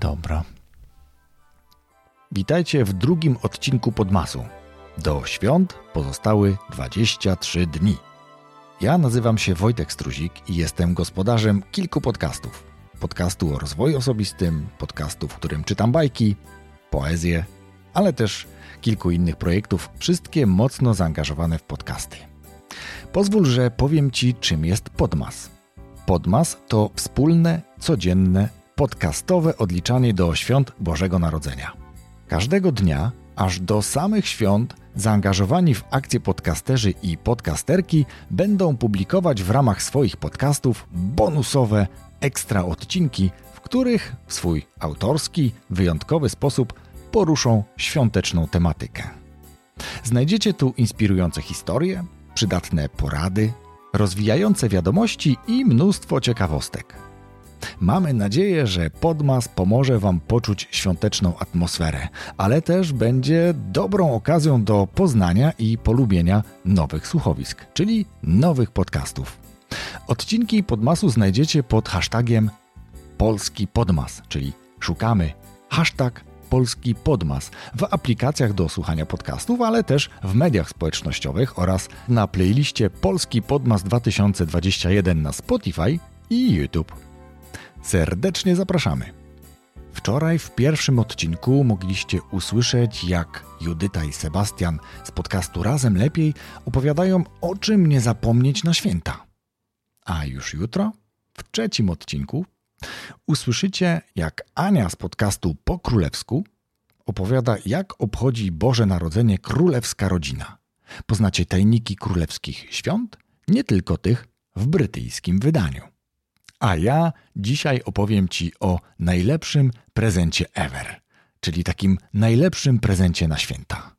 Dobra. Witajcie w drugim odcinku Podmasu. Do świąt pozostały 23 dni. Ja nazywam się Wojtek Struzik i jestem gospodarzem kilku podcastów. Podcastu o rozwoju osobistym, podcastu, w którym czytam bajki, poezję, ale też kilku innych projektów, wszystkie mocno zaangażowane w podcasty. Pozwól, że powiem Ci, czym jest Podmas. Podmas to wspólne, codzienne, podcastowe odliczanie do świąt Bożego Narodzenia. Każdego dnia, aż do samych świąt, zaangażowani w akcję podcasterzy i podcasterki będą publikować w ramach swoich podcastów bonusowe, ekstra odcinki, w których w swój autorski, wyjątkowy sposób poruszą świąteczną tematykę. Znajdziecie tu inspirujące historie, przydatne porady, rozwijające wiadomości i mnóstwo ciekawostek. Mamy nadzieję, że Podmas pomoże Wam poczuć świąteczną atmosferę, ale też będzie dobrą okazją do poznania i polubienia nowych słuchowisk, czyli nowych podcastów. Odcinki Podmasu znajdziecie pod hashtagiem Polski Podmas, czyli szukamy hashtag Polski Podmas w aplikacjach do słuchania podcastów, ale też w mediach społecznościowych oraz na playliście Polski Podmas 2021 na Spotify i YouTube. Serdecznie zapraszamy. Wczoraj w pierwszym odcinku mogliście usłyszeć, jak Judyta i Sebastian z podcastu Razem Lepiej opowiadają, o czym nie zapomnieć na święta. A już jutro, w trzecim odcinku, usłyszycie, jak Ania z podcastu Po Królewsku opowiada, jak obchodzi Boże Narodzenie królewska rodzina. Poznacie tajniki królewskich świąt, nie tylko tych w brytyjskim wydaniu. A ja dzisiaj opowiem Ci o najlepszym prezencie ever, czyli takim najlepszym prezencie na święta.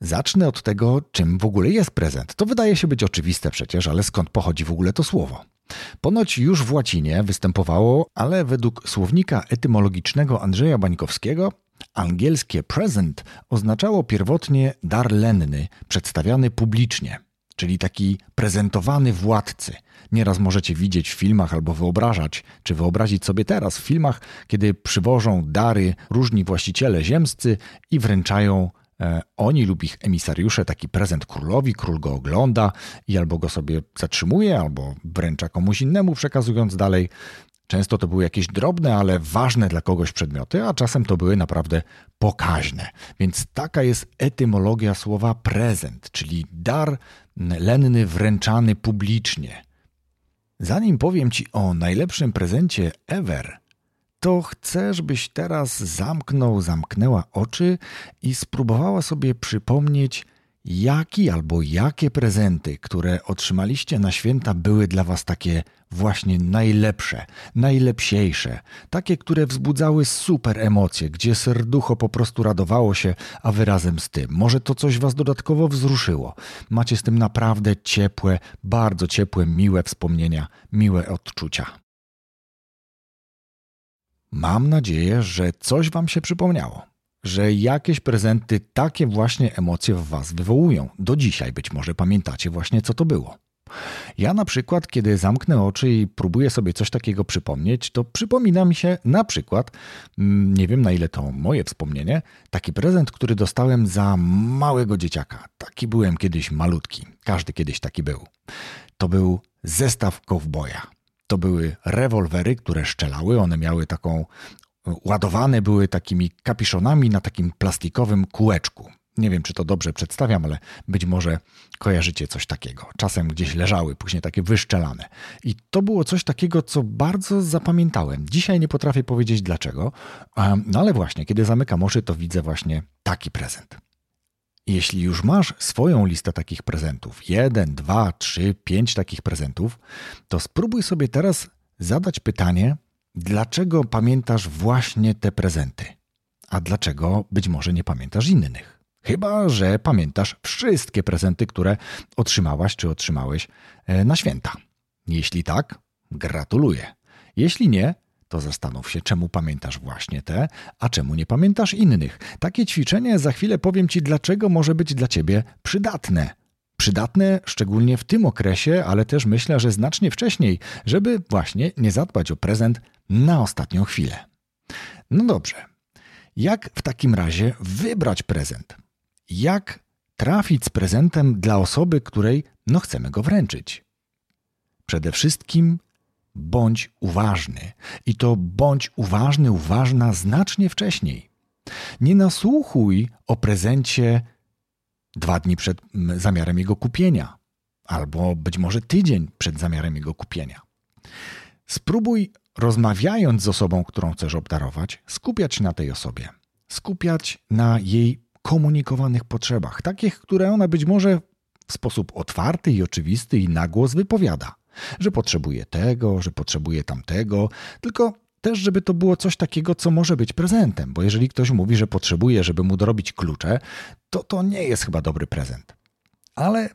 Zacznę od tego, czym w ogóle jest prezent. To wydaje się być oczywiste przecież, ale skąd pochodzi w ogóle to słowo? Ponoć już w łacinie występowało, ale według słownika etymologicznego Andrzeja Bańkowskiego angielskie present oznaczało pierwotnie dar lenny, przedstawiany publicznie, czyli taki prezentowany władcy. Nieraz możecie widzieć w filmach albo wyobrażać, czy wyobrazić sobie teraz w filmach, kiedy przywożą dary różni właściciele ziemscy i wręczają E, oni lub ich emisariusze taki prezent królowi, król go ogląda i albo go sobie zatrzymuje, albo wręcza komuś innemu, przekazując dalej. Często to były jakieś drobne, ale ważne dla kogoś przedmioty, a czasem to były naprawdę pokaźne. Więc taka jest etymologia słowa prezent, czyli dar lenny wręczany publicznie. Zanim powiem Ci o najlepszym prezencie ever, to chcę, żebyś teraz zamknął, zamknęła oczy i spróbowała sobie przypomnieć, jaki albo jakie prezenty, które otrzymaliście na święta, były dla Was takie właśnie najlepsze, najlepsiejsze, takie, które wzbudzały super emocje, gdzie serducho po prostu radowało się, a wyrazem z tym. Może to coś Was dodatkowo wzruszyło. Macie z tym naprawdę ciepłe, bardzo ciepłe, miłe wspomnienia, miłe odczucia. Mam nadzieję, że coś Wam się przypomniało, że jakieś prezenty takie właśnie emocje w Was wywołują. Do dzisiaj być może pamiętacie właśnie, co to było. Ja na przykład, kiedy zamknę oczy i próbuję sobie coś takiego przypomnieć, to przypomina mi się na przykład, mm, nie wiem na ile to moje wspomnienie, taki prezent, który dostałem za małego dzieciaka. Taki byłem kiedyś malutki. Każdy kiedyś taki był. To był zestaw kowboja. To były rewolwery, które szczelały. One miały taką, ładowane były takimi kapiszonami na takim plastikowym kółeczku. Nie wiem, czy to dobrze przedstawiam, ale być może kojarzycie coś takiego. Czasem gdzieś leżały, później takie wyszczelane. I to było coś takiego, co bardzo zapamiętałem. Dzisiaj nie potrafię powiedzieć dlaczego, no ale właśnie, kiedy zamykam oczy, to widzę właśnie taki prezent. Jeśli już masz swoją listę takich prezentów, jeden, dwa, trzy, pięć takich prezentów, to spróbuj sobie teraz zadać pytanie, dlaczego pamiętasz właśnie te prezenty, a dlaczego być może nie pamiętasz innych. Chyba, że pamiętasz wszystkie prezenty, które otrzymałaś czy otrzymałeś e, na święta. Jeśli tak, gratuluję. Jeśli nie, to zastanów się, czemu pamiętasz właśnie te, a czemu nie pamiętasz innych. Takie ćwiczenie za chwilę powiem Ci, dlaczego może być dla Ciebie przydatne. Przydatne szczególnie w tym okresie, ale też myślę, że znacznie wcześniej, żeby właśnie nie zadbać o prezent na ostatnią chwilę. No dobrze. Jak w takim razie wybrać prezent? Jak trafić z prezentem dla osoby, której no chcemy go wręczyć? Przede wszystkim bądź uważny. I to bądź uważny, uważna znacznie wcześniej. Nie nasłuchuj o prezencie dwa dni przed zamiarem jego kupienia, albo być może tydzień przed zamiarem jego kupienia. Spróbuj, rozmawiając z osobą, którą chcesz obdarować, skupiać na tej osobie, skupiać na jej komunikowanych potrzebach, takich, które ona być może w sposób otwarty i oczywisty i na głos wypowiada że potrzebuje tego, że potrzebuje tamtego, tylko też, żeby to było coś takiego, co może być prezentem, bo jeżeli ktoś mówi, że potrzebuje, żeby mu dorobić klucze, to to nie jest chyba dobry prezent. Ale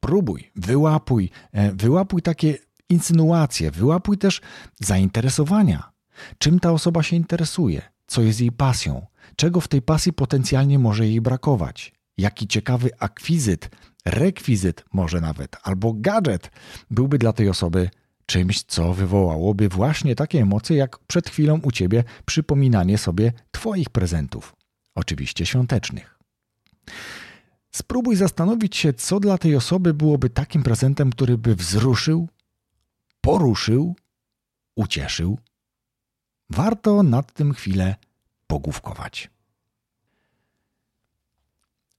próbuj, wyłapuj, e, wyłapuj takie insynuacje, wyłapuj też zainteresowania. Czym ta osoba się interesuje, co jest jej pasją, czego w tej pasji potencjalnie może jej brakować, jaki ciekawy akwizyt rekwizyt może nawet, albo gadżet byłby dla tej osoby czymś, co wywołałoby właśnie takie emocje, jak przed chwilą u ciebie przypominanie sobie Twoich prezentów, oczywiście świątecznych. Spróbuj zastanowić się, co dla tej osoby byłoby takim prezentem, który by wzruszył, poruszył, ucieszył. Warto nad tym chwilę pogłówkować.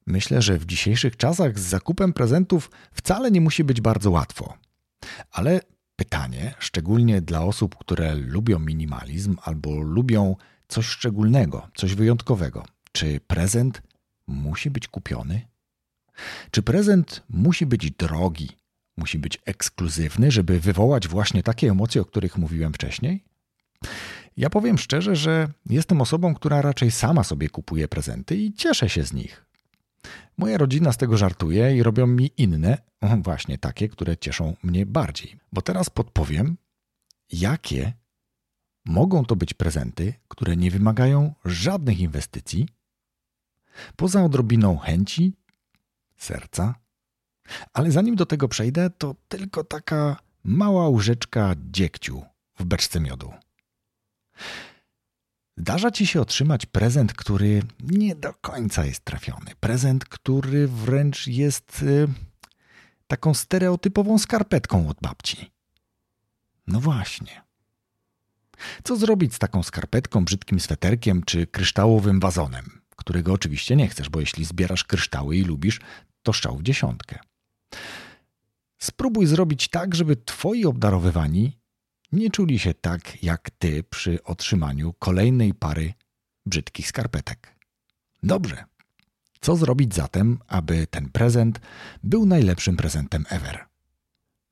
Myślę, że w dzisiejszych czasach z zakupem prezentów wcale nie musi być bardzo łatwo. Ale pytanie, szczególnie dla osób, które lubią minimalizm albo lubią coś szczególnego, coś wyjątkowego, czy prezent musi być kupiony? Czy prezent musi być drogi, musi być ekskluzywny, żeby wywołać właśnie takie emocje, o których mówiłem wcześniej? Ja powiem szczerze, że jestem osobą, która raczej sama sobie kupuje prezenty i cieszę się z nich. Moja rodzina z tego żartuje i robią mi inne, właśnie takie, które cieszą mnie bardziej. Bo teraz podpowiem, jakie mogą to być prezenty, które nie wymagają żadnych inwestycji, poza odrobiną chęci, serca. Ale zanim do tego przejdę, to tylko taka mała łyżeczka dziegciu w beczce miodu. Zdarza ci się otrzymać prezent, który nie do końca jest trafiony. Prezent, który wręcz jest y, taką stereotypową skarpetką od babci. No właśnie. Co zrobić z taką skarpetką, brzydkim sweterkiem czy kryształowym wazonem, którego oczywiście nie chcesz, bo jeśli zbierasz kryształy i lubisz, to szczał w dziesiątkę. Spróbuj zrobić tak, żeby twoi obdarowywani nie czuli się tak jak ty przy otrzymaniu kolejnej pary brzydkich skarpetek. Dobrze. Co zrobić zatem, aby ten prezent był najlepszym prezentem ever?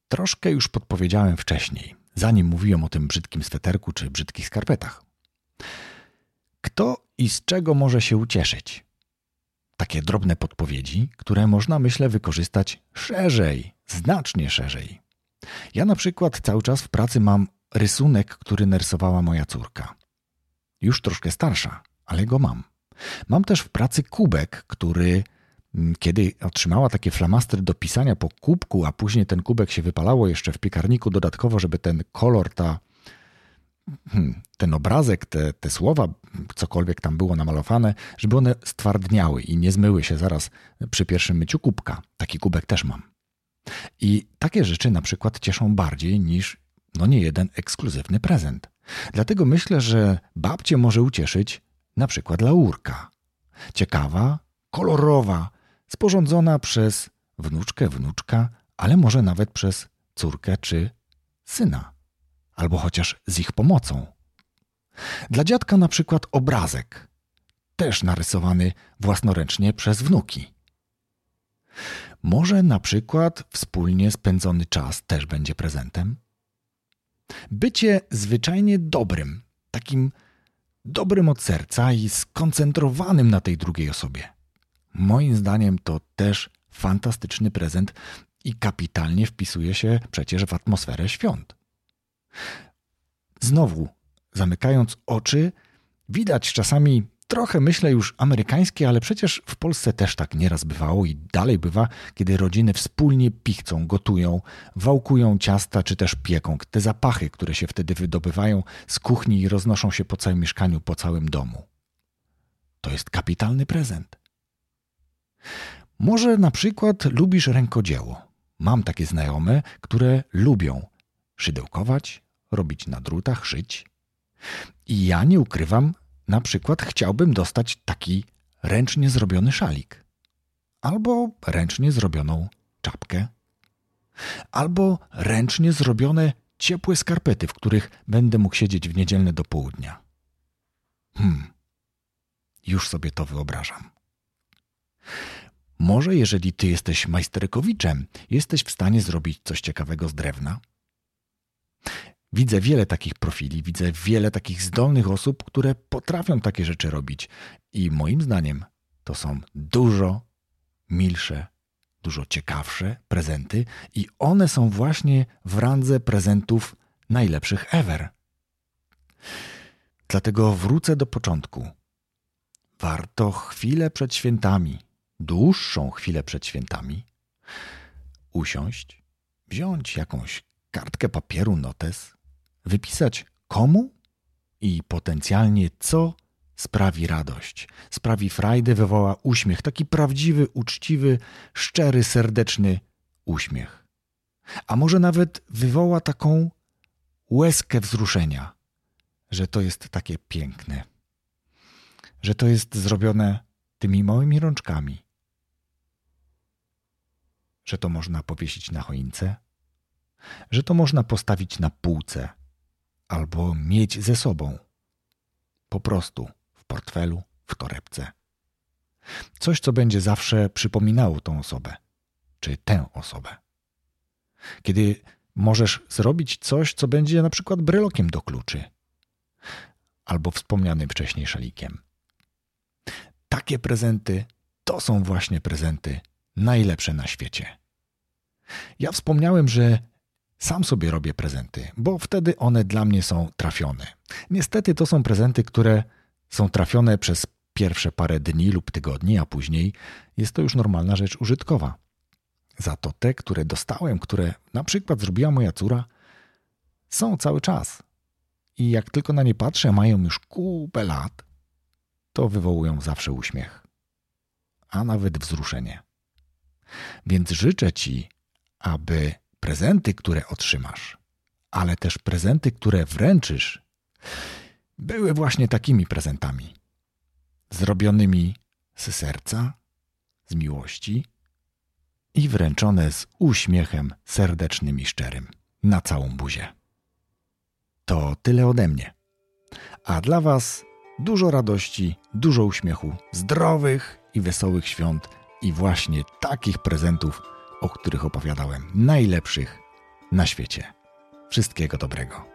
Troszkę już podpowiedziałem wcześniej, zanim mówiłem o tym brzydkim sweterku czy brzydkich skarpetach. Kto i z czego może się ucieszyć? Takie drobne podpowiedzi, które można, myślę, wykorzystać szerzej, znacznie szerzej. Ja na przykład cały czas w pracy mam rysunek, który narysowała moja córka. Już troszkę starsza, ale go mam. Mam też w pracy kubek, który mm, kiedy otrzymała takie flamastry do pisania po kubku, a później ten kubek się wypalało jeszcze w piekarniku dodatkowo, żeby ten kolor, ta, hmm, ten obrazek, te, te słowa, cokolwiek tam było namalowane, żeby one stwardniały i nie zmyły się zaraz przy pierwszym myciu kubka. Taki kubek też mam. I takie rzeczy na przykład cieszą bardziej niż no nie jeden ekskluzywny prezent. Dlatego myślę, że babcie może ucieszyć na przykład laurka. Ciekawa, kolorowa, sporządzona przez wnuczkę, wnuczka, ale może nawet przez córkę czy syna, albo chociaż z ich pomocą. Dla dziadka na przykład obrazek, też narysowany własnoręcznie przez wnuki. Może na przykład wspólnie spędzony czas też będzie prezentem? Bycie zwyczajnie dobrym, takim dobrym od serca i skoncentrowanym na tej drugiej osobie. Moim zdaniem to też fantastyczny prezent i kapitalnie wpisuje się przecież w atmosferę świąt. Znowu, zamykając oczy, widać czasami trochę myślę już amerykańskie, ale przecież w Polsce też tak nieraz bywało i dalej bywa, kiedy rodziny wspólnie pichcą, gotują, wałkują ciasta czy też pieką. Te zapachy, które się wtedy wydobywają z kuchni i roznoszą się po całym mieszkaniu, po całym domu. To jest kapitalny prezent. Może na przykład lubisz rękodzieło. Mam takie znajome, które lubią szydełkować, robić na drutach, szyć. I ja nie ukrywam, na przykład chciałbym dostać taki ręcznie zrobiony szalik, albo ręcznie zrobioną czapkę, albo ręcznie zrobione ciepłe skarpety, w których będę mógł siedzieć w niedzielne do południa. Hmm, już sobie to wyobrażam. Może jeżeli ty jesteś majsterkowiczem, jesteś w stanie zrobić coś ciekawego z drewna? Widzę wiele takich profili, widzę wiele takich zdolnych osób, które potrafią takie rzeczy robić. I moim zdaniem to są dużo milsze, dużo ciekawsze prezenty, i one są właśnie w randze prezentów najlepszych ever. Dlatego wrócę do początku. Warto chwilę przed świętami, dłuższą chwilę przed świętami, usiąść, wziąć jakąś kartkę papieru, notes wypisać komu i potencjalnie co sprawi radość, sprawi frajdę, wywoła uśmiech, taki prawdziwy, uczciwy, szczery, serdeczny uśmiech. A może nawet wywoła taką łezkę wzruszenia, że to jest takie piękne, że to jest zrobione tymi małymi rączkami, że to można powiesić na choince, że to można postawić na półce albo mieć ze sobą. Po prostu w portfelu, w torebce. Coś, co będzie zawsze przypominało tą osobę, czy tę osobę. Kiedy możesz zrobić coś, co będzie na przykład brylokiem do kluczy, albo wspomnianym wcześniej szalikiem. Takie prezenty to są właśnie prezenty najlepsze na świecie. Ja wspomniałem, że sam sobie robię prezenty, bo wtedy one dla mnie są trafione. Niestety to są prezenty, które są trafione przez pierwsze parę dni lub tygodni, a później jest to już normalna rzecz użytkowa. Za to te, które dostałem, które na przykład zrobiła moja córa, są cały czas. I jak tylko na nie patrzę, mają już kupę lat, to wywołują zawsze uśmiech, a nawet wzruszenie. Więc życzę Ci, aby prezenty, które otrzymasz, ale też prezenty, które wręczysz, były właśnie takimi prezentami. Zrobionymi z serca, z miłości i wręczone z uśmiechem serdecznym i szczerym na całą buzię. To tyle ode mnie. A dla Was dużo radości, dużo uśmiechu, zdrowych i wesołych świąt i właśnie takich prezentów, o których opowiadałem, najlepszych na świecie. Wszystkiego dobrego.